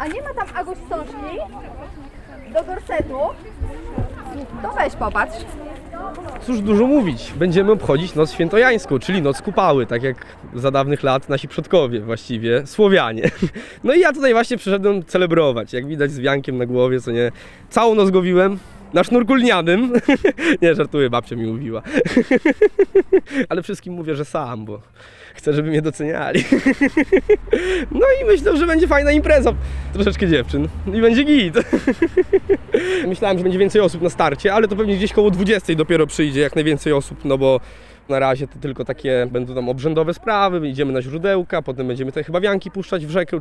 A nie ma tam Aguś wstążki do gorsetu? To weź popatrz. Cóż dużo mówić, będziemy obchodzić Noc Świętojańską, czyli Noc Kupały, tak jak za dawnych lat nasi przodkowie właściwie, Słowianie. No i ja tutaj właśnie przyszedłem celebrować, jak widać z wiankiem na głowie, co nie, całą noc gowiłem, na sznurku lnianym. nie, żartuję, babcia mi mówiła. Ale wszystkim mówię, że sam, bo chcę, żeby mnie doceniali. no i myślę, że będzie fajna impreza. Troszeczkę dziewczyn i będzie git. Myślałem, że będzie więcej osób na starcie, ale to pewnie gdzieś koło 20 dopiero przyjdzie jak najwięcej osób, no bo na razie to tylko takie będą tam obrzędowe sprawy, idziemy na źródełka, potem będziemy te chyba wianki puszczać w rzekę.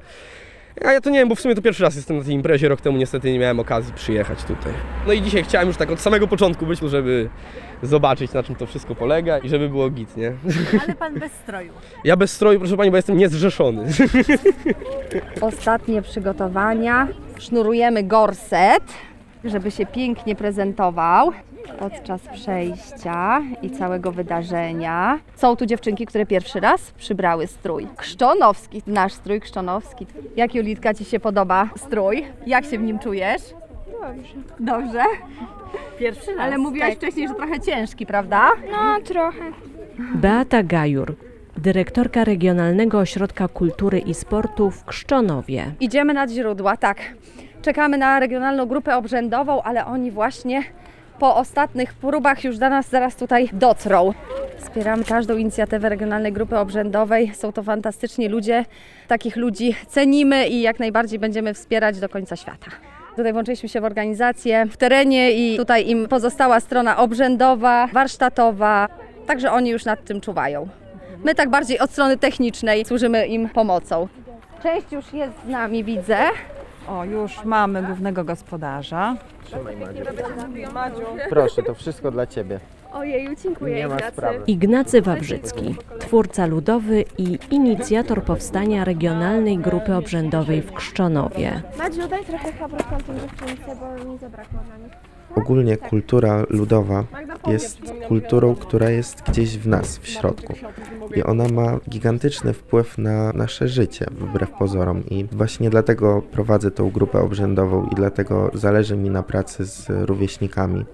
A ja to nie wiem, bo w sumie to pierwszy raz jestem na tej imprezie, rok temu niestety nie miałem okazji przyjechać tutaj. No i dzisiaj chciałem już tak od samego początku być, żeby zobaczyć na czym to wszystko polega i żeby było git, nie? Ale pan bez stroju. Ja bez stroju, proszę Pani, bo jestem niezrzeszony. Ostatnie przygotowania. Sznurujemy gorset, żeby się pięknie prezentował podczas przejścia i całego wydarzenia. Są tu dziewczynki, które pierwszy raz przybrały strój. Krzczonowski, nasz strój krzczonowski. Jak Julitka Ci się podoba strój? Jak się w nim czujesz? Dobrze. Dobrze? Pierwszy raz. Ale mówiłaś wcześniej, że trochę ciężki, prawda? No, trochę. Beata Gajur, dyrektorka Regionalnego Ośrodka Kultury i Sportu w Krzczonowie. Idziemy nad źródła, tak. Czekamy na regionalną grupę obrzędową, ale oni właśnie po ostatnich próbach już do nas zaraz tutaj dotrą. Wspieramy każdą inicjatywę Regionalnej Grupy Obrzędowej. Są to fantastyczni ludzie. Takich ludzi cenimy i jak najbardziej będziemy wspierać do końca świata. Tutaj włączyliśmy się w organizację w terenie i tutaj im pozostała strona obrzędowa, warsztatowa. Także oni już nad tym czuwają. My tak bardziej od strony technicznej służymy im pomocą. Część już jest z nami, widzę. O, już mamy głównego gospodarza. Proszę, to wszystko dla Ciebie. Ojeju, dziękuję Nie ma Ignacy. sprawy. Ignacy Wawrzycki, twórca ludowy i inicjator powstania Regionalnej Grupy Obrzędowej w Krzczonowie. Madziu, daj trochę fabryk tamtym dziewczynce, bo mi zabrakło na nich. Ogólnie kultura ludowa jest kulturą, która jest gdzieś w nas, w środku. I ona ma gigantyczny wpływ na nasze życie, wbrew pozorom. I właśnie dlatego prowadzę tą grupę obrzędową i dlatego zależy mi na pracy z rówieśnikami,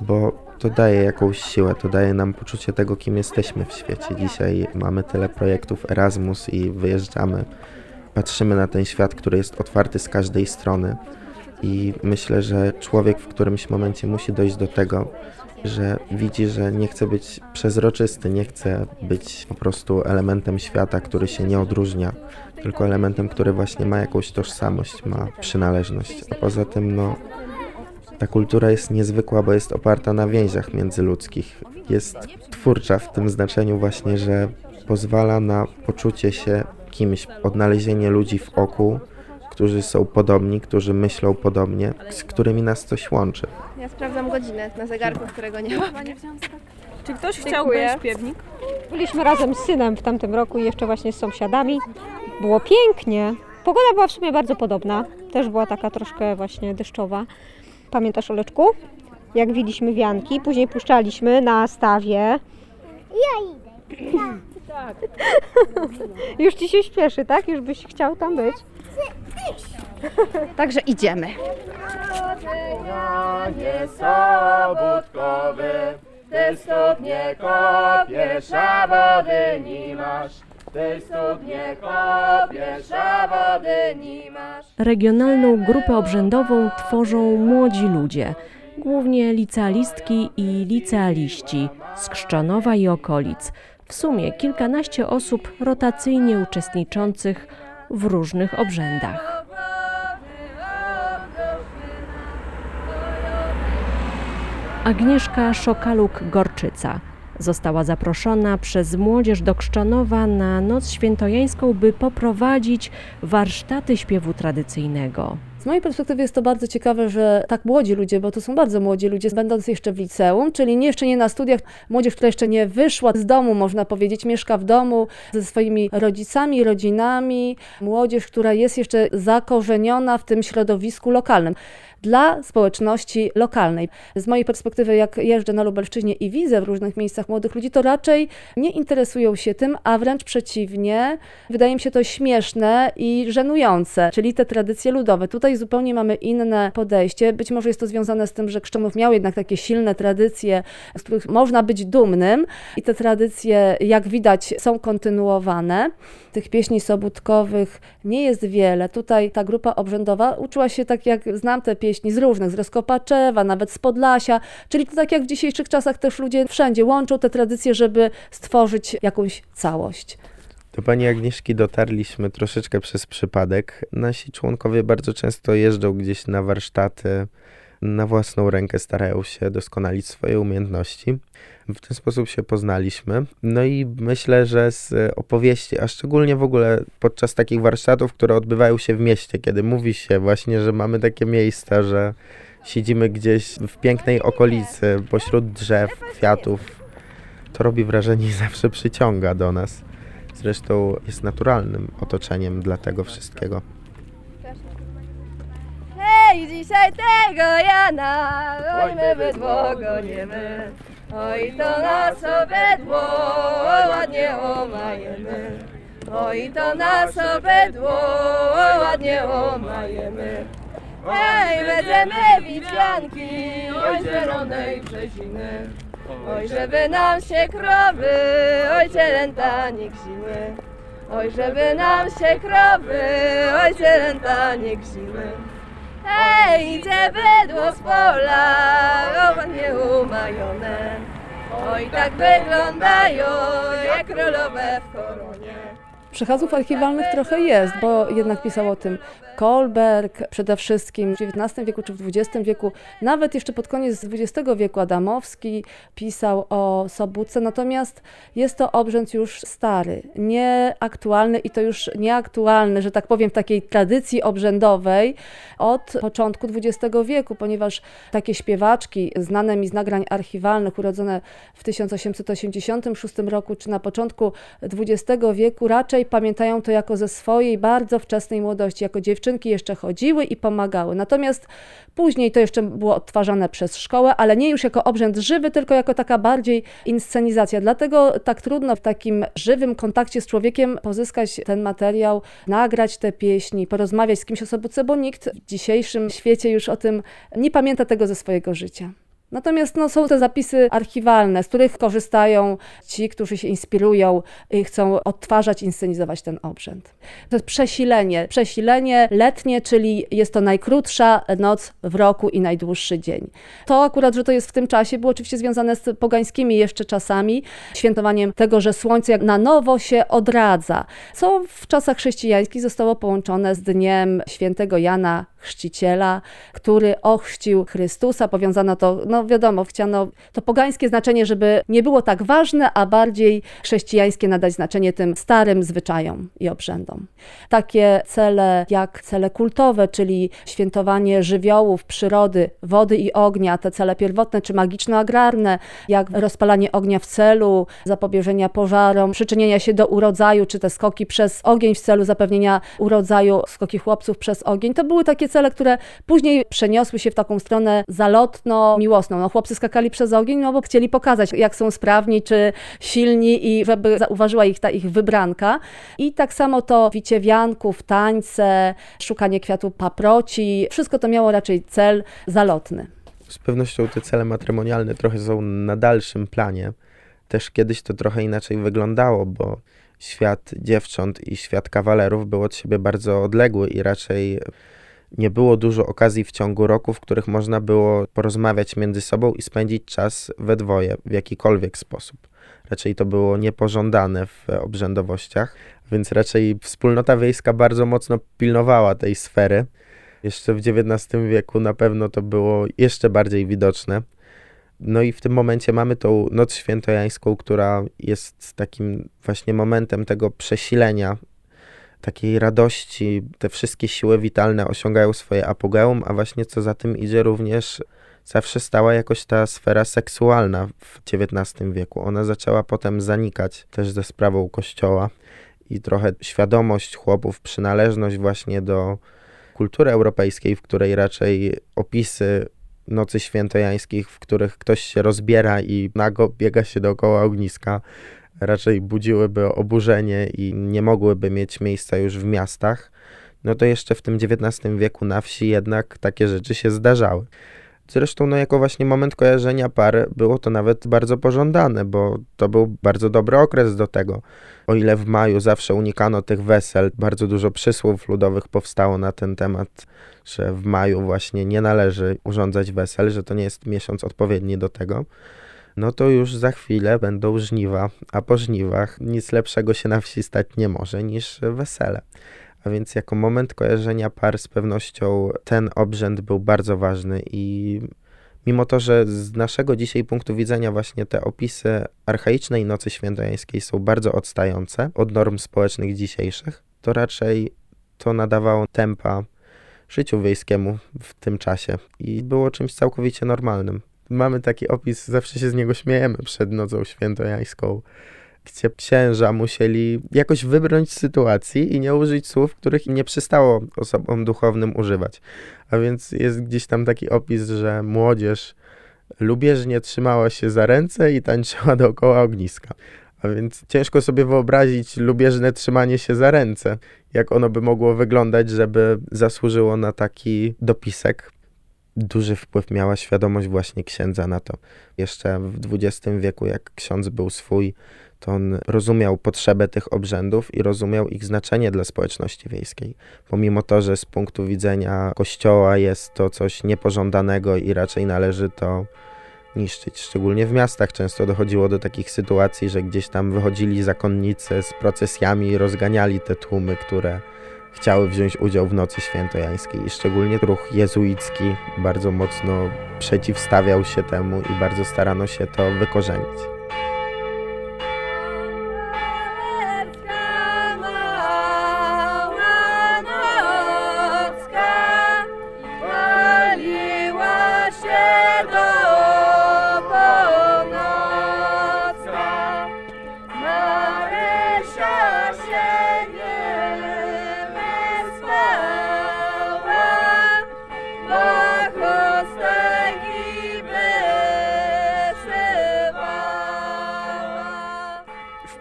bo to daje jakąś siłę, to daje nam poczucie tego, kim jesteśmy w świecie. Dzisiaj mamy tyle projektów Erasmus i wyjeżdżamy, patrzymy na ten świat, który jest otwarty z każdej strony. I myślę, że człowiek w którymś momencie musi dojść do tego, że widzi, że nie chce być przezroczysty, nie chce być po prostu elementem świata, który się nie odróżnia, tylko elementem, który właśnie ma jakąś tożsamość, ma przynależność. A poza tym, no, ta kultura jest niezwykła, bo jest oparta na więziach międzyludzkich. Jest twórcza w tym znaczeniu właśnie, że pozwala na poczucie się kimś, odnalezienie ludzi w oku, którzy są podobni, którzy myślą podobnie, z którymi nas coś łączy. Ja sprawdzam godzinę na zegarku, którego nie ma. Czy ktoś Dziękuję. chciałby śpiewnik? Byliśmy razem z synem w tamtym roku i jeszcze właśnie z sąsiadami. Było pięknie. Pogoda była w sumie bardzo podobna. Też była taka troszkę właśnie deszczowa. Pamiętasz, Oleczku? Jak wiliśmy wianki, później puszczaliśmy na stawie. Ja idę. Tak. Już ci się śpieszy, tak? Już byś chciał tam być? Także idziemy. Panie sobótkowy, Ty studnie kopiesz, a wody nie masz. Ty studnie kopiesz, a wody nie masz. Regionalną grupę obrzędową tworzą młodzi ludzie, głównie licealistki i licealiści z Krzczonowa i okolic. W sumie kilkanaście osób rotacyjnie uczestniczących w różnych obrzędach. Agnieszka Szokaluk-Gorczyca została zaproszona przez młodzież do Krzczonowa na Noc Świętojańską, by poprowadzić warsztaty śpiewu tradycyjnego. Z mojej perspektywy jest to bardzo ciekawe, że tak młodzi ludzie, bo to są bardzo młodzi ludzie, będąc jeszcze w liceum, czyli nie, jeszcze nie na studiach, młodzież, która jeszcze nie wyszła z domu, można powiedzieć, mieszka w domu ze swoimi rodzicami, rodzinami, młodzież, która jest jeszcze zakorzeniona w tym środowisku lokalnym dla społeczności lokalnej. Z mojej perspektywy, jak jeżdżę na Lubelszczyźnie i widzę w różnych miejscach młodych ludzi, to raczej nie interesują się tym, a wręcz przeciwnie, wydaje mi się to śmieszne i żenujące, czyli te tradycje ludowe. Tutaj zupełnie mamy inne podejście. Być może jest to związane z tym, że Krzczonów miał jednak takie silne tradycje, z których można być dumnym i te tradycje, jak widać, są kontynuowane. Tych pieśni sobótkowych nie jest wiele. Tutaj ta grupa obrzędowa uczyła się tak, jak znam te pieśni z różnych, z Rozkopaczewa, nawet z Podlasia, czyli to tak jak w dzisiejszych czasach też ludzie wszędzie łączą te tradycje, żeby stworzyć jakąś całość. Do pani Agnieszki dotarliśmy troszeczkę przez przypadek. Nasi członkowie bardzo często jeżdżą gdzieś na warsztaty, na własną rękę starają się doskonalić swoje umiejętności. W ten sposób się poznaliśmy. No i myślę, że z opowieści, a szczególnie w ogóle podczas takich warsztatów, które odbywają się w mieście, kiedy mówi się właśnie, że mamy takie miejsca, że siedzimy gdzieś w pięknej okolicy, pośród drzew, kwiatów, to robi wrażenie i zawsze przyciąga do nas. Zresztą jest naturalnym otoczeniem dla tego wszystkiego. Hej, dzisiaj tego Jana, oj my bydło goniemy. Oj to nas obydło ładnie omajemy. Oj to nas obydło ładnie omajemy. Hej, będziemy widzianki, oj zielonej brzeziny. Oj, żeby nam się krowy, oj cielęta nie ksiły. Oj, żeby nam się krowy, oj cielęta nie ksiły. Hej, idzie bydło z pola, ładnie umajone. Oj, tak wyglądają, jak królowe w koronie. Przekazów archiwalnych trochę jest, bo jednak pisał o tym Kolberg przede wszystkim w XIX wieku czy w XX wieku, nawet jeszcze pod koniec XX wieku Adamowski pisał o Sobótce, natomiast jest to obrzęd już stary, nieaktualny i to już nieaktualny, że tak powiem, w takiej tradycji obrzędowej od początku XX wieku, ponieważ takie śpiewaczki znane mi z nagrań archiwalnych, urodzone w 1886 roku czy na początku XX wieku, raczej pamiętają to jako ze swojej bardzo wczesnej młodości, jako dziewczynki jeszcze chodziły i pomagały. Natomiast później to jeszcze było odtwarzane przez szkołę, ale nie już jako obrzęd żywy, tylko jako taka bardziej inscenizacja. Dlatego tak trudno w takim żywym kontakcie z człowiekiem pozyskać ten materiał, nagrać te pieśni, porozmawiać z kimś o sobotce, bo nikt w dzisiejszym świecie już o tym nie pamięta tego ze swojego życia. Natomiast no, są te zapisy archiwalne, z których korzystają ci, którzy się inspirują i chcą odtwarzać, inscenizować ten obrzęd. To jest przesilenie, przesilenie letnie, czyli jest to najkrótsza noc w roku i najdłuższy dzień. To akurat, że to jest w tym czasie, było oczywiście związane z pogańskimi jeszcze czasami, świętowaniem tego, że słońce jak na nowo się odradza, co w czasach chrześcijańskich zostało połączone z dniem świętego Jana Chrzciciela, który ochrzcił Chrystusa. Powiązano to, no wiadomo, chciano to pogańskie znaczenie, żeby nie było tak ważne, a bardziej chrześcijańskie nadać znaczenie tym starym zwyczajom i obrzędom. Takie cele jak cele kultowe, czyli świętowanie żywiołów, przyrody, wody i ognia, te cele pierwotne czy magiczno-agrarne, jak rozpalanie ognia w celu zapobieżenia pożarom, przyczynienia się do urodzaju, czy te skoki przez ogień w celu zapewnienia urodzaju, skoki chłopców przez ogień, to były cele, które później przeniosły się w taką stronę zalotno-miłosną. No, chłopcy skakali przez ogień, no bo chcieli pokazać, jak są sprawni czy silni i żeby zauważyła ich ta ich wybranka. I tak samo to wicie wianków, tańce, szukanie kwiatu paproci, wszystko to miało raczej cel zalotny. Z pewnością te cele matrymonialne trochę są na dalszym planie. Też kiedyś to trochę inaczej wyglądało, bo świat dziewcząt i świat kawalerów był od siebie bardzo odległy i raczej nie było dużo okazji w ciągu roku, w których można było porozmawiać między sobą i spędzić czas we dwoje w jakikolwiek sposób. Raczej to było niepożądane w obrzędowościach, więc raczej wspólnota wiejska bardzo mocno pilnowała tej sfery. Jeszcze w XIX wieku na pewno to było jeszcze bardziej widoczne. No i w tym momencie mamy tą Noc Świętojańską, która jest takim właśnie momentem tego przesilenia takiej radości, te wszystkie siły witalne osiągają swoje apogeum, a właśnie co za tym idzie również zawsze stała jakoś ta sfera seksualna w XIX wieku. Ona zaczęła potem zanikać też ze sprawą kościoła i trochę świadomość chłopów, przynależność właśnie do kultury europejskiej, w której raczej opisy nocy świętojańskich, w których ktoś się rozbiera i nago biega się dookoła ogniska, raczej budziłyby oburzenie i nie mogłyby mieć miejsca już w miastach, no to jeszcze w tym XIX wieku na wsi jednak takie rzeczy się zdarzały. Zresztą, no, jako właśnie moment kojarzenia par, było to nawet bardzo pożądane, bo to był bardzo dobry okres do tego. O ile w maju zawsze unikano tych wesel, bardzo dużo przysłów ludowych powstało na ten temat, że w maju właśnie nie należy urządzać wesel, że to nie jest miesiąc odpowiedni do tego. No to już za chwilę będą żniwa, a po żniwach nic lepszego się na wsi stać nie może niż wesele. A więc jako moment kojarzenia par z pewnością ten obrzęd był bardzo ważny i mimo to, że z naszego dzisiaj punktu widzenia właśnie te opisy archaicznej Nocy Świętojańskiej są bardzo odstające od norm społecznych dzisiejszych, to raczej to nadawało tempa życiu wiejskiemu w tym czasie i było czymś całkowicie normalnym. Mamy taki opis, zawsze się z niego śmiejemy przed Nocą Świętojańską, gdzie księża musieli jakoś wybrnąć z sytuacji i nie użyć słów, których nie przystało osobom duchownym używać. A więc jest gdzieś tam taki opis, że młodzież lubieżnie trzymała się za ręce i tańczyła dookoła ogniska. A więc ciężko sobie wyobrazić lubieżne trzymanie się za ręce, jak ono by mogło wyglądać, żeby zasłużyło na taki dopisek. Duży wpływ miała świadomość właśnie księdza na to. Jeszcze w XX wieku, jak ksiądz był swój, to on rozumiał potrzebę tych obrzędów i rozumiał ich znaczenie dla społeczności wiejskiej. Pomimo to, że z punktu widzenia kościoła jest to coś niepożądanego i raczej należy to niszczyć. Szczególnie w miastach często dochodziło do takich sytuacji, że gdzieś tam wychodzili zakonnicy z procesjami i rozganiali te tłumy, które chciały wziąć udział w Nocy Świętojańskiej. I szczególnie ruch jezuicki bardzo mocno przeciwstawiał się temu i bardzo starano się to wykorzenić.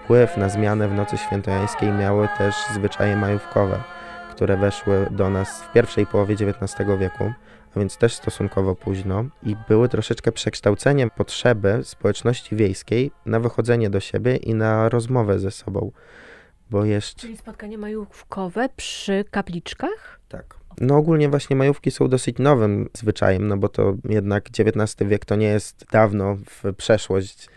Wpływ na zmianę w Nocy Świętojańskiej miały też zwyczaje majówkowe, które weszły do nas w pierwszej połowie XIX wieku, a więc też stosunkowo późno, i były troszeczkę przekształceniem potrzeby społeczności wiejskiej na wychodzenie do siebie i na rozmowę ze sobą. Bo jeszcze. Czyli spotkania majówkowe przy kapliczkach? Tak. No ogólnie właśnie majówki są dosyć nowym zwyczajem, no bo to jednak XIX wiek to nie jest dawno w przeszłość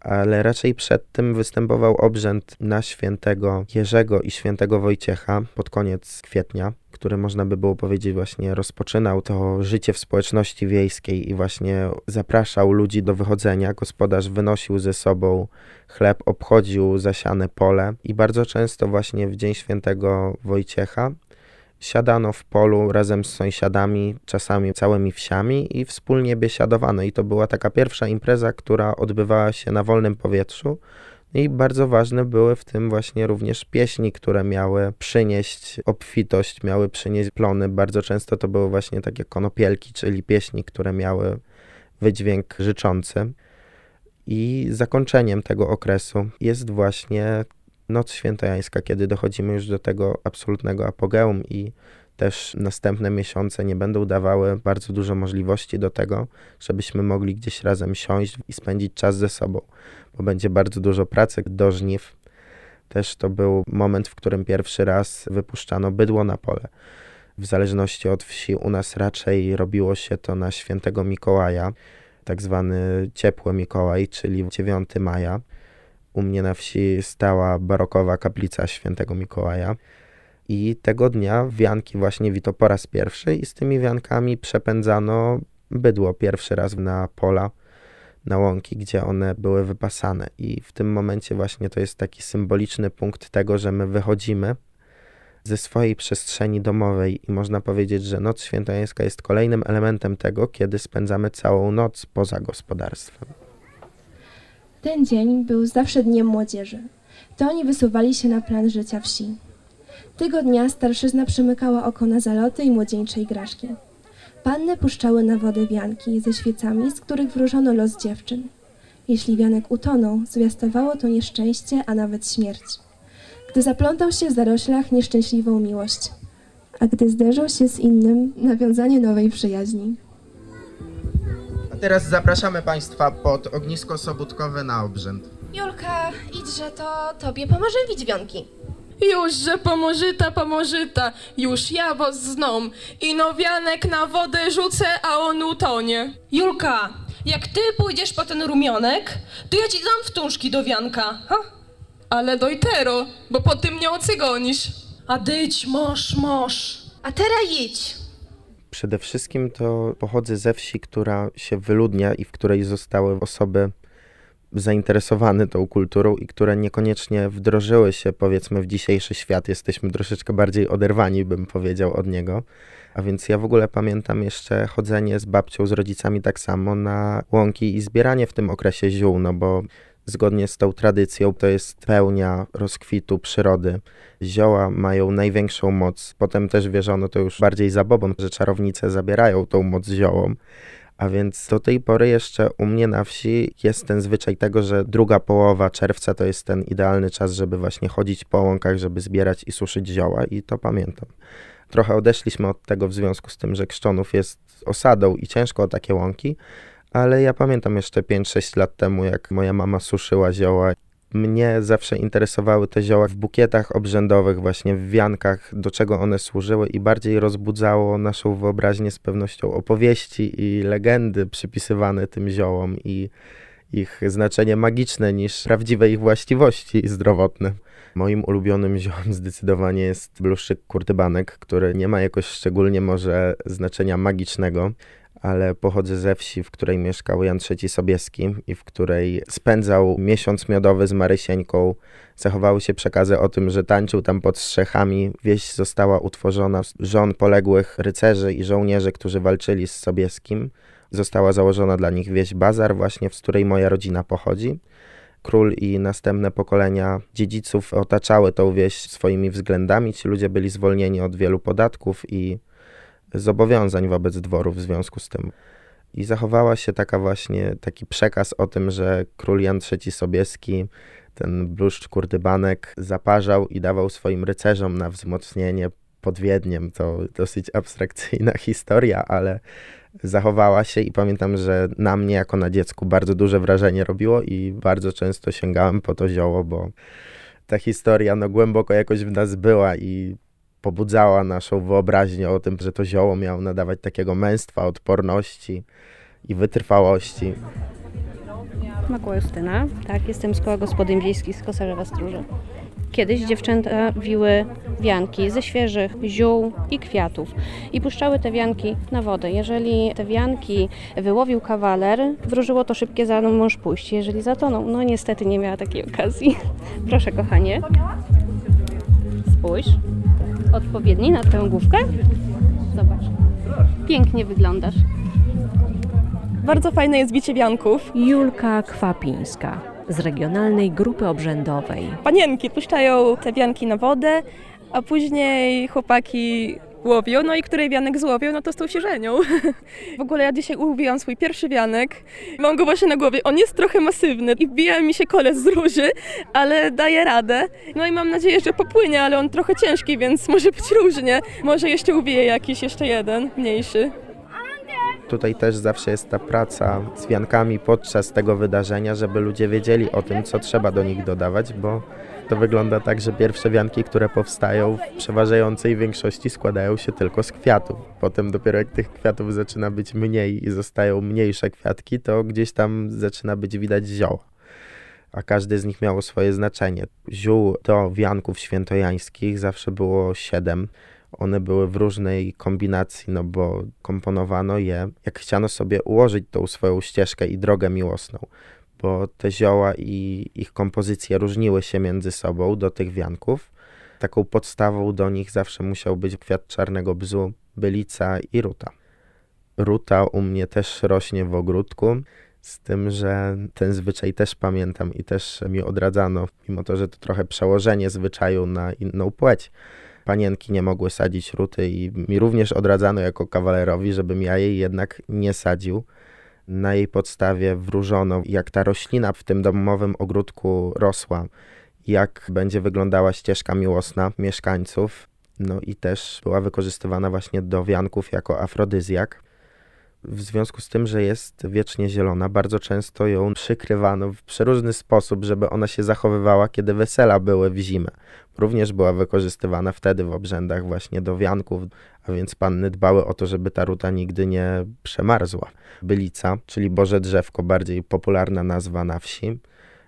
ale raczej przed tym występował obrzęd na świętego Jerzego i świętego Wojciecha pod koniec kwietnia, który można by było powiedzieć właśnie rozpoczynał to życie w społeczności wiejskiej i właśnie zapraszał ludzi do wychodzenia. Gospodarz wynosił ze sobą chleb, obchodził zasiane pole i bardzo często właśnie w dzień świętego Wojciecha siadano w polu razem z sąsiadami, czasami całymi wsiami i wspólnie biesiadowano. I to była taka pierwsza impreza, która odbywała się na wolnym powietrzu. I bardzo ważne były w tym właśnie również pieśni, które miały przynieść obfitość, miały przynieść plony. Bardzo często to były właśnie takie konopielki, czyli pieśni, które miały wydźwięk życzący. I zakończeniem tego okresu jest właśnie Noc Świętojańska, kiedy dochodzimy już do tego absolutnego apogeum i też następne miesiące nie będą dawały bardzo dużo możliwości do tego, żebyśmy mogli gdzieś razem siąść i spędzić czas ze sobą, bo będzie bardzo dużo pracy do żniw. Też to był moment, w którym pierwszy raz wypuszczano bydło na pole. W zależności od wsi, u nas raczej robiło się to na świętego Mikołaja, tak zwany ciepły Mikołaj, czyli 9 maja u mnie na wsi stała barokowa kaplica świętego Mikołaja. I tego dnia wianki właśnie wito po raz pierwszy i z tymi wiankami przepędzano bydło pierwszy raz na pola, na łąki, gdzie one były wypasane. I w tym momencie właśnie to jest taki symboliczny punkt tego, że my wychodzimy ze swojej przestrzeni domowej i można powiedzieć, że Noc Świętojańska jest kolejnym elementem tego, kiedy spędzamy całą noc poza gospodarstwem. Ten dzień był zawsze dniem młodzieży. To oni wysuwali się na plan życia wsi. Tego dnia starszyzna przymykała oko na zaloty i młodzieńcze igraszki. Panny puszczały na wodę wianki ze świecami, z których wróżono los dziewczyn. Jeśli wianek utonął, zwiastowało to nieszczęście, a nawet śmierć. Gdy zaplątał się w zaroślach nieszczęśliwą miłość, a gdy zderzył się z innym, nawiązanie nowej przyjaźni. Teraz zapraszamy Państwa pod ognisko sobótkowe na obrzęd. Julka, idźże, to tobie pomoże widzionki. Już, że pomożyta, pomożyta, już ja was znam. I nowianek na wodę rzucę, a on utonie. Julka, jak ty pójdziesz po ten rumionek, to ja ci dam wtążki do wianka, ha? Ale dojtero, bo po tym nie ocygonisz. A dyć, mosz, mosz. A teraz idź. Przede wszystkim to pochodzę ze wsi, która się wyludnia i w której zostały osoby zainteresowane tą kulturą i które niekoniecznie wdrożyły się powiedzmy w dzisiejszy świat. Jesteśmy troszeczkę bardziej oderwani, bym powiedział, od niego. A więc ja w ogóle pamiętam jeszcze chodzenie z babcią, z rodzicami tak samo na łąki i zbieranie w tym okresie ziół, no bo zgodnie z tą tradycją to jest pełnia rozkwitu przyrody. Zioła mają największą moc. Potem też wierzono to już bardziej zabobon, że czarownice zabierają tą moc ziołom. A więc do tej pory jeszcze u mnie na wsi jest ten zwyczaj tego, że druga połowa czerwca to jest ten idealny czas, żeby właśnie chodzić po łąkach, żeby zbierać i suszyć zioła i to pamiętam. Trochę odeszliśmy od tego w związku z tym, że Krzczonów jest osadą i ciężko o takie łąki, ale ja pamiętam jeszcze 5-6 lat temu, jak moja mama suszyła zioła. Mnie zawsze interesowały te zioła w bukietach obrzędowych, właśnie w wiankach, do czego one służyły i bardziej rozbudzało naszą wyobraźnię z pewnością opowieści i legendy przypisywane tym ziołom i ich znaczenie magiczne niż prawdziwe ich właściwości zdrowotne. Moim ulubionym ziołem zdecydowanie jest bluszczyk kurtybanek, który nie ma jakoś szczególnie może znaczenia magicznego, ale pochodzę ze wsi, w której mieszkał Jan III Sobieski i w której spędzał miesiąc miodowy z Marysieńką. Zachowały się przekazy o tym, że tańczył tam pod strzechami. Wieś została utworzona z żon poległych rycerzy i żołnierzy, którzy walczyli z Sobieskim. Została założona dla nich wieś Bazar, właśnie z której moja rodzina pochodzi. Król i następne pokolenia dziedziców otaczały tą wieś swoimi względami. Ci ludzie byli zwolnieni od wielu podatków i zobowiązań wobec dworu w związku z tym. I zachowała się taka właśnie taki przekaz o tym, że król Jan III Sobieski ten bluszcz kurdybanek zaparzał i dawał swoim rycerzom na wzmocnienie pod Wiedniem. To dosyć abstrakcyjna historia, ale zachowała się i pamiętam, że na mnie jako na dziecku bardzo duże wrażenie robiło i bardzo często sięgałem po to zioło, bo ta historia no głęboko jakoś w nas była i pobudzała naszą wyobraźnię o tym, że to zioło miało nadawać takiego męstwa, odporności i wytrwałości. Makła Justyna, tak, jestem z koła gospodyń wiejskich z Kosarzewa Stróży. Kiedyś dziewczęta wiły wianki ze świeżych ziół i kwiatów i puszczały te wianki na wodę. Jeżeli te wianki wyłowił kawaler, wróżyło to szybkie za mąż pójść. Jeżeli zatonął, no niestety nie miała takiej okazji. Proszę kochanie, spójrz odpowiedni na twoją główkę. Zobacz. Pięknie wyglądasz. Bardzo fajne jest bicie wianków. Julka Kwapińska z Regionalnej Grupy Obrzędowej. Panienki puszczają te wianki na wodę, a później chłopaki łowią, no i której wianek złowią, no to z tą się żenią. w ogóle ja dzisiaj ułowiłam swój pierwszy wianek. Mam go właśnie na głowie. On jest trochę masywny i wbija mi się kolec z róży, ale daje radę. No i mam nadzieję, że popłynie, ale on trochę ciężki, więc może być różnie. Może jeszcze uwije jakiś jeszcze jeden, mniejszy. Tutaj też zawsze jest ta praca z wiankami podczas tego wydarzenia, żeby ludzie wiedzieli o tym, co trzeba do nich dodawać, bo to wygląda tak, że pierwsze wianki, które powstają w przeważającej większości składają się tylko z kwiatów. Potem dopiero jak tych kwiatów zaczyna być mniej i zostają mniejsze kwiatki, to gdzieś tam zaczyna być widać zioła. A każdy z nich miało swoje znaczenie. Ziół do wianków świętojańskich zawsze było siedem. One były w różnej kombinacji, no bo komponowano je, jak chciano sobie ułożyć tą swoją ścieżkę i drogę miłosną bo te zioła i ich kompozycje różniły się między sobą do tych wianków. Taką podstawą do nich zawsze musiał być kwiat czarnego bzu, bylica i ruta. Ruta u mnie też rośnie w ogródku, z tym, że ten zwyczaj też pamiętam i też mi odradzano, mimo to, że to trochę przełożenie zwyczaju na inną płeć. Panienki nie mogły sadzić ruty i mi również odradzano jako kawalerowi, żebym ja jej jednak nie sadził. Na jej podstawie wróżono, jak ta roślina w tym domowym ogródku rosła, jak będzie wyglądała ścieżka miłosna mieszkańców. No i też była wykorzystywana właśnie do wianków jako afrodyzjak. W związku z tym, że jest wiecznie zielona, bardzo często ją przykrywano w przeróżny sposób, żeby ona się zachowywała, kiedy wesela były w zimę. Również była wykorzystywana wtedy w obrzędach właśnie do wianków, a więc panny dbały o to, żeby ta ruta nigdy nie przemarzła. Bylica, czyli Boże Drzewko, bardziej popularna nazwa na wsi.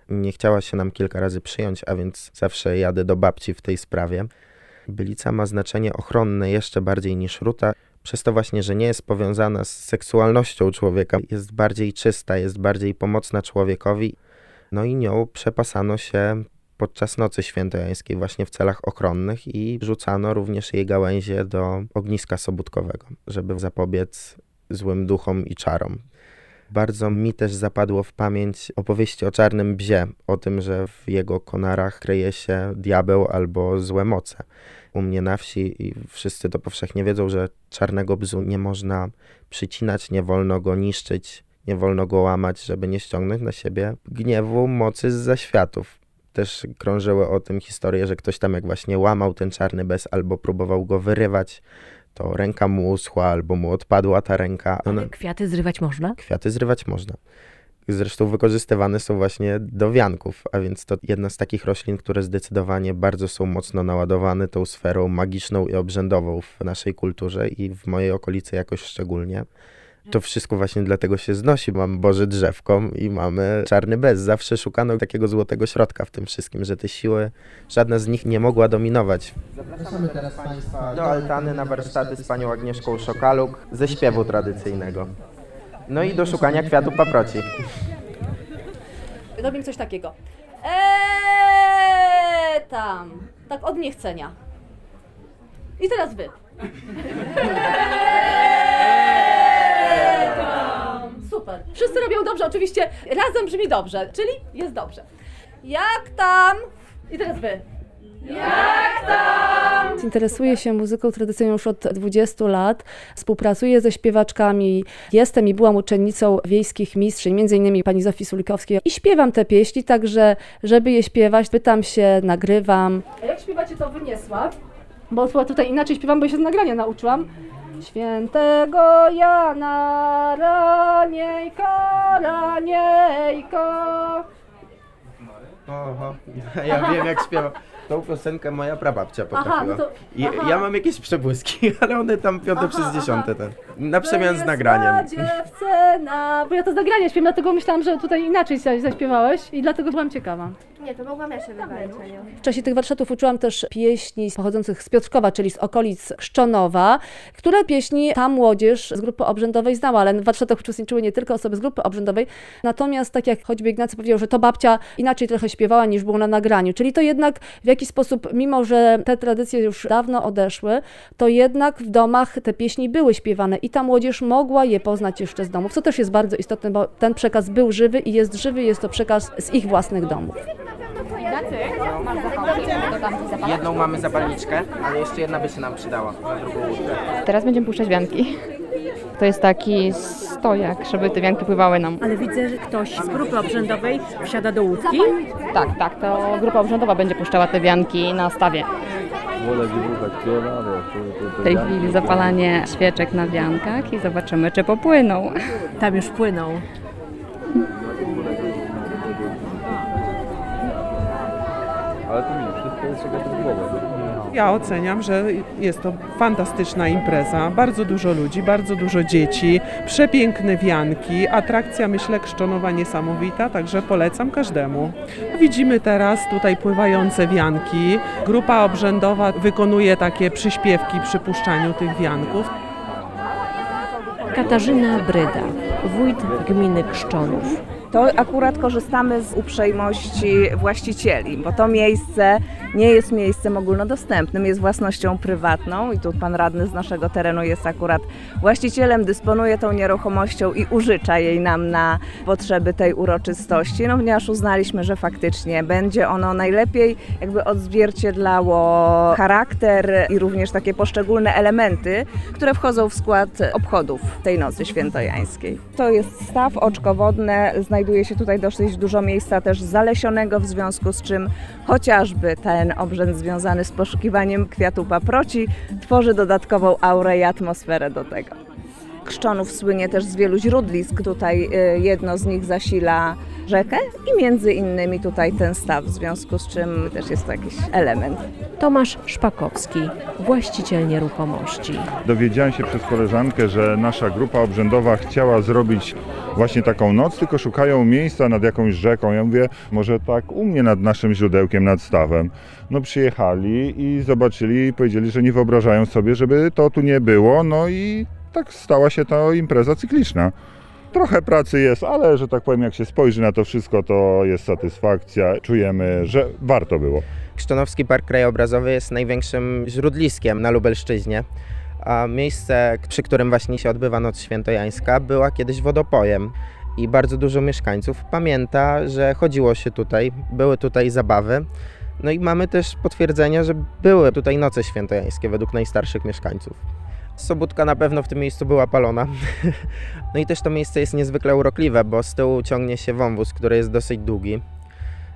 Nie chciała się nam kilka razy przyjąć, a więc zawsze jadę do babci w tej sprawie. Bylica ma znaczenie ochronne jeszcze bardziej niż ruta, przez to właśnie, że nie jest powiązana z seksualnością człowieka, jest bardziej czysta, jest bardziej pomocna człowiekowi. No i nią przepasano się podczas nocy świętojańskiej właśnie w celach ochronnych i rzucano również jej gałęzie do ogniska sobótkowego, żeby zapobiec złym duchom i czarom. Bardzo mi też zapadło w pamięć opowieści o czarnym bzie, o tym, że w jego konarach kryje się diabeł albo złe moce. U mnie na wsi i wszyscy to powszechnie wiedzą, że czarnego bzu nie można przycinać, nie wolno go niszczyć, nie wolno go łamać, żeby nie ściągnąć na siebie gniewu mocy z zaświatów. Też krążyły o tym historie, że ktoś tam jak właśnie łamał ten czarny bez albo próbował go wyrywać, to ręka mu uschła albo mu odpadła ta ręka. Ona... Kwiaty zrywać można? Kwiaty zrywać można. Zresztą wykorzystywane są właśnie do wianków, a więc to jedna z takich roślin, które zdecydowanie bardzo są mocno naładowane tą sferą magiczną i obrzędową w naszej kulturze i w mojej okolicy jakoś szczególnie. To wszystko właśnie dlatego się znosi. Mam Boże drzewko i mamy czarny bez. Zawsze szukano takiego złotego środka w tym wszystkim, że te siły, żadna z nich nie mogła dominować. Zapraszamy teraz Państwa do altany na warsztaty z panią Agnieszką Szokaluk ze śpiewu tradycyjnego. No i do szukania kwiatu paproci. Robimy coś takiego. Eee, tam. Tak od niechcenia. I teraz wy. Eee. Super. Wszyscy robią dobrze, oczywiście razem brzmi dobrze, czyli jest dobrze. Jak tam? I teraz wy. Jak tam? Interesuję się muzyką tradycyjną już od 20 lat. Współpracuję ze śpiewaczkami. Jestem i byłam uczennicą wiejskich mistrzyń, między innymi pani Zofii Sulikowskiej. I śpiewam te pieśni, także żeby je śpiewać, pytam się, nagrywam. A jak śpiewacie to wyniesła? Bo tutaj inaczej śpiewam, bo się z nagrania nauczyłam. Świętego Jana, raniejko, raniejko. Oho, ja wiem jak śpiewam. Tą piosenkę moja prababcia potrafiła. Aha, no to- I, aha. ja mam jakieś przebłyski, ale one tam piąte Aha, przez aha. dziesiąte. Ten, na przemian z nagraniem. dziewczyna. Bo ja to z nagrania śpiewam, dlatego myślałam, że tutaj inaczej za- zaśpiewałeś i dlatego byłam ciekawa. Nie, to mogłam ja się wybrać. W czasie tych warsztatów uczyłam też pieśni pochodzących z Piotrkowa, czyli z okolic Szczonowa, które pieśni ta młodzież z grupy obrzędowej znała, ale w warsztatach uczestniczyły nie tylko osoby z grupy obrzędowej, natomiast tak jak choćby Ignacy powiedział, że to babcia inaczej trochę śpiewała niż było na nagraniu, czyli to jednak w jakiś sposób, mimo że te tradycje już dawno odeszły, to jednak w domach te pieśni były śpiewane i ta młodzież mogła je poznać jeszcze z domów, co też jest bardzo istotne, bo ten przekaz był żywy i jest żywy, jest to przekaz z ich własnych domów. Jedną mamy zapalniczkę, ale jeszcze jedna by się nam przydała na drugą łódkę. Teraz będziemy puszczać wianki. To jest taki stojak, żeby te wianki pływały nam. Ale widzę, że ktoś z grupy obrzędowej wsiada do łódki. Tak, tak, to grupa obrzędowa będzie puszczała te wianki na stawie. W tej chwili zapalanie świeczek na wiankach i zobaczymy, czy popłyną. Tam już płyną. Ale to mi wszystko jest jakaś rozmowa. Ja oceniam, że jest to fantastyczna impreza. Bardzo dużo ludzi, bardzo dużo dzieci, przepiękne wianki, atrakcja myślę Krzczonowa niesamowita, także polecam każdemu. Widzimy teraz tutaj pływające wianki. Grupa obrzędowa wykonuje takie przyśpiewki przy puszczaniu tych wianków. Katarzyna Bryda, wójt gminy Krzczonów. To akurat korzystamy z uprzejmości właścicieli, bo to miejsce nie jest miejscem ogólnodostępnym, jest własnością prywatną i tu pan radny z naszego terenu jest akurat właścicielem, dysponuje tą nieruchomością i użycza jej nam na potrzeby tej uroczystości, no ponieważ uznaliśmy, że faktycznie będzie ono najlepiej jakby odzwierciedlało charakter i również takie poszczególne elementy, które wchodzą w skład obchodów tej nocy świętojańskiej. To jest staw, oczko wodne, znajduje się tutaj dosyć dużo miejsca też zalesionego, w związku z czym chociażby ten obrzęd związany z poszukiwaniem kwiatu paproci tworzy dodatkową aurę i atmosferę do tego. Krzczonów słynie też z wielu źródlisk. Tutaj y, jedno z nich zasila rzekę i między innymi tutaj ten staw, w związku z czym też jest to jakiś element. Tomasz Szpakowski, właściciel nieruchomości. Dowiedziałem się przez koleżankę, że nasza grupa obrzędowa chciała zrobić właśnie taką noc, tylko szukają miejsca nad jakąś rzeką. Ja mówię, może tak u mnie nad naszym źródełkiem, nad stawem. No przyjechali i zobaczyli i powiedzieli, że nie wyobrażają sobie, żeby to tu nie było. No i tak stała się to impreza cykliczna. Trochę pracy jest, ale że tak powiem, jak się spojrzy na to wszystko, to jest satysfakcja. Czujemy, że warto było. Krzczonowski Park Krajobrazowy jest największym źródliskiem na Lubelszczyźnie, a miejsce, przy którym właśnie się odbywa Noc Świętojańska, była kiedyś wodopojem. I bardzo dużo mieszkańców pamięta, że chodziło się tutaj, były tutaj zabawy. No i mamy też potwierdzenia, że były tutaj noce świętojańskie według najstarszych mieszkańców. Sobótka na pewno w tym miejscu była palona. No i też to miejsce jest niezwykle urokliwe, bo z tyłu ciągnie się wąwóz, który jest dosyć długi.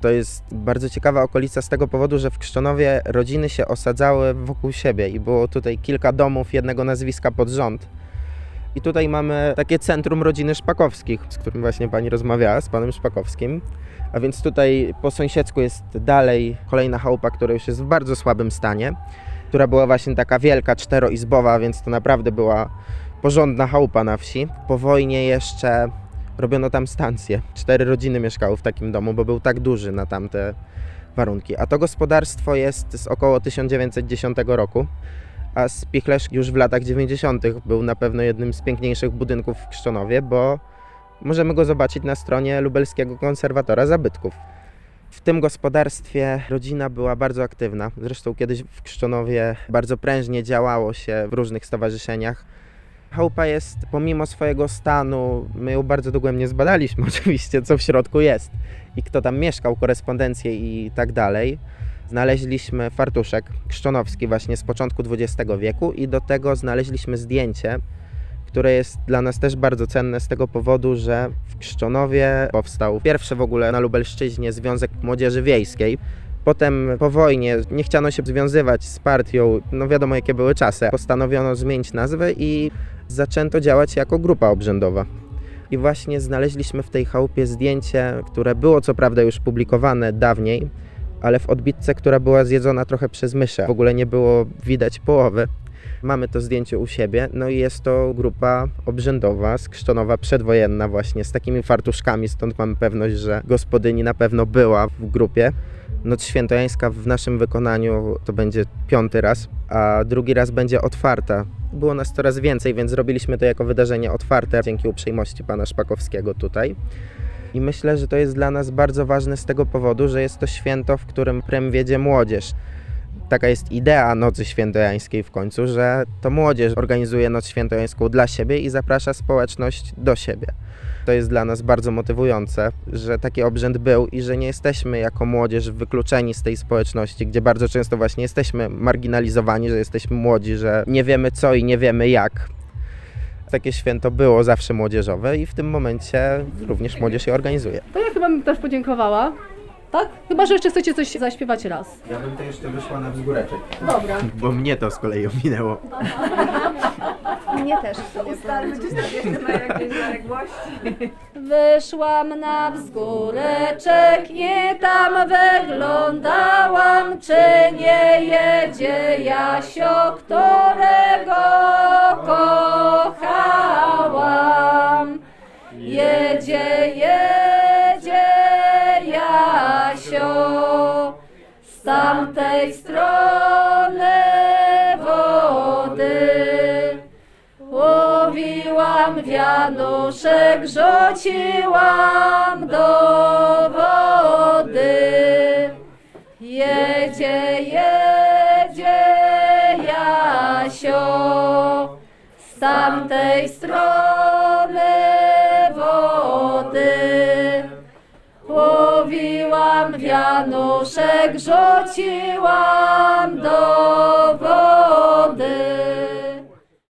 To jest bardzo ciekawa okolica z tego powodu, że w Krzczonowie rodziny się osadzały wokół siebie i było tutaj kilka domów jednego nazwiska pod rząd. I tutaj mamy takie centrum rodziny Szpakowskich, z którym właśnie pani rozmawiała, z panem Szpakowskim. A więc tutaj po sąsiedzku jest dalej kolejna chałupa, która już jest w bardzo słabym stanie, która była właśnie taka wielka, czteroizbowa, więc to naprawdę była porządna chałupa na wsi. Po wojnie jeszcze robiono tam stację. Cztery rodziny mieszkały w takim domu, bo był tak duży na tamte warunki. A to gospodarstwo jest z około 1910 roku, a Spichlesz już w latach 90. był na pewno jednym z piękniejszych budynków w Krzczonowie, bo możemy go zobaczyć na stronie Lubelskiego Konserwatora Zabytków. W tym gospodarstwie rodzina była bardzo aktywna. Zresztą kiedyś w Krzczonowie bardzo prężnie działało się w różnych stowarzyszeniach. Chałupa jest, pomimo swojego stanu, my ją bardzo dogłębnie zbadaliśmy oczywiście, co w środku jest i kto tam mieszkał, korespondencję i tak dalej. Znaleźliśmy fartuszek krzczonowski właśnie z początku XX wieku i do tego znaleźliśmy zdjęcie, które jest dla nas też bardzo cenne z tego powodu, że w Krzczonowie powstał pierwszy w ogóle na Lubelszczyźnie Związek Młodzieży Wiejskiej. Potem po wojnie nie chciano się związywać z partią, no wiadomo jakie były czasy. Postanowiono zmienić nazwę i zaczęto działać jako grupa obrzędowa. I właśnie znaleźliśmy w tej chałupie zdjęcie, które było co prawda już publikowane dawniej, ale w odbitce, która była zjedzona trochę przez myszę. W ogóle nie było widać połowy. Mamy to zdjęcie u siebie, no i jest to grupa obrzędowa, skrzczonowa, przedwojenna właśnie, z takimi fartuszkami, stąd mamy pewność, że gospodyni na pewno była w grupie. Noc Świętojańska w naszym wykonaniu to będzie piąty raz, a drugi raz będzie otwarta. Było nas coraz więcej, więc zrobiliśmy to jako wydarzenie otwarte dzięki uprzejmości pana Szpakowskiego tutaj. I myślę, że to jest dla nas bardzo ważne z tego powodu, że jest to święto, w którym prem wiedzie młodzież. Taka jest idea Nocy Świętojańskiej w końcu, że to młodzież organizuje Noc Świętojańską dla siebie i zaprasza społeczność do siebie. To jest dla nas bardzo motywujące, że taki obrzęd był i że nie jesteśmy jako młodzież wykluczeni z tej społeczności, gdzie bardzo często właśnie jesteśmy marginalizowani, że jesteśmy młodzi, że nie wiemy co i nie wiemy jak. Takie święto było zawsze młodzieżowe i w tym momencie również młodzież je organizuje. To ja chyba bym też podziękowała. Tak? Chyba, że jeszcze chcecie coś zaśpiewać raz. Ja bym to jeszcze wyszła na wzgóreczek. Dobra. Bo mnie to z kolei ominęło. Mnie też. Ustalmy, czy jeszcze ma jakieś zaległości. Wyszłam na wzgóreczek i tam wyglądałam, czy nie jedzie Jasio, którego kochałam. Jedzie, jedzie Z tamtej strony wody. Łowiła Łowiłam wianuszek, rzuciłam do wody. Jedzie, jedzie Jasio z tamtej strony wianuszek, rzuciłam do wody.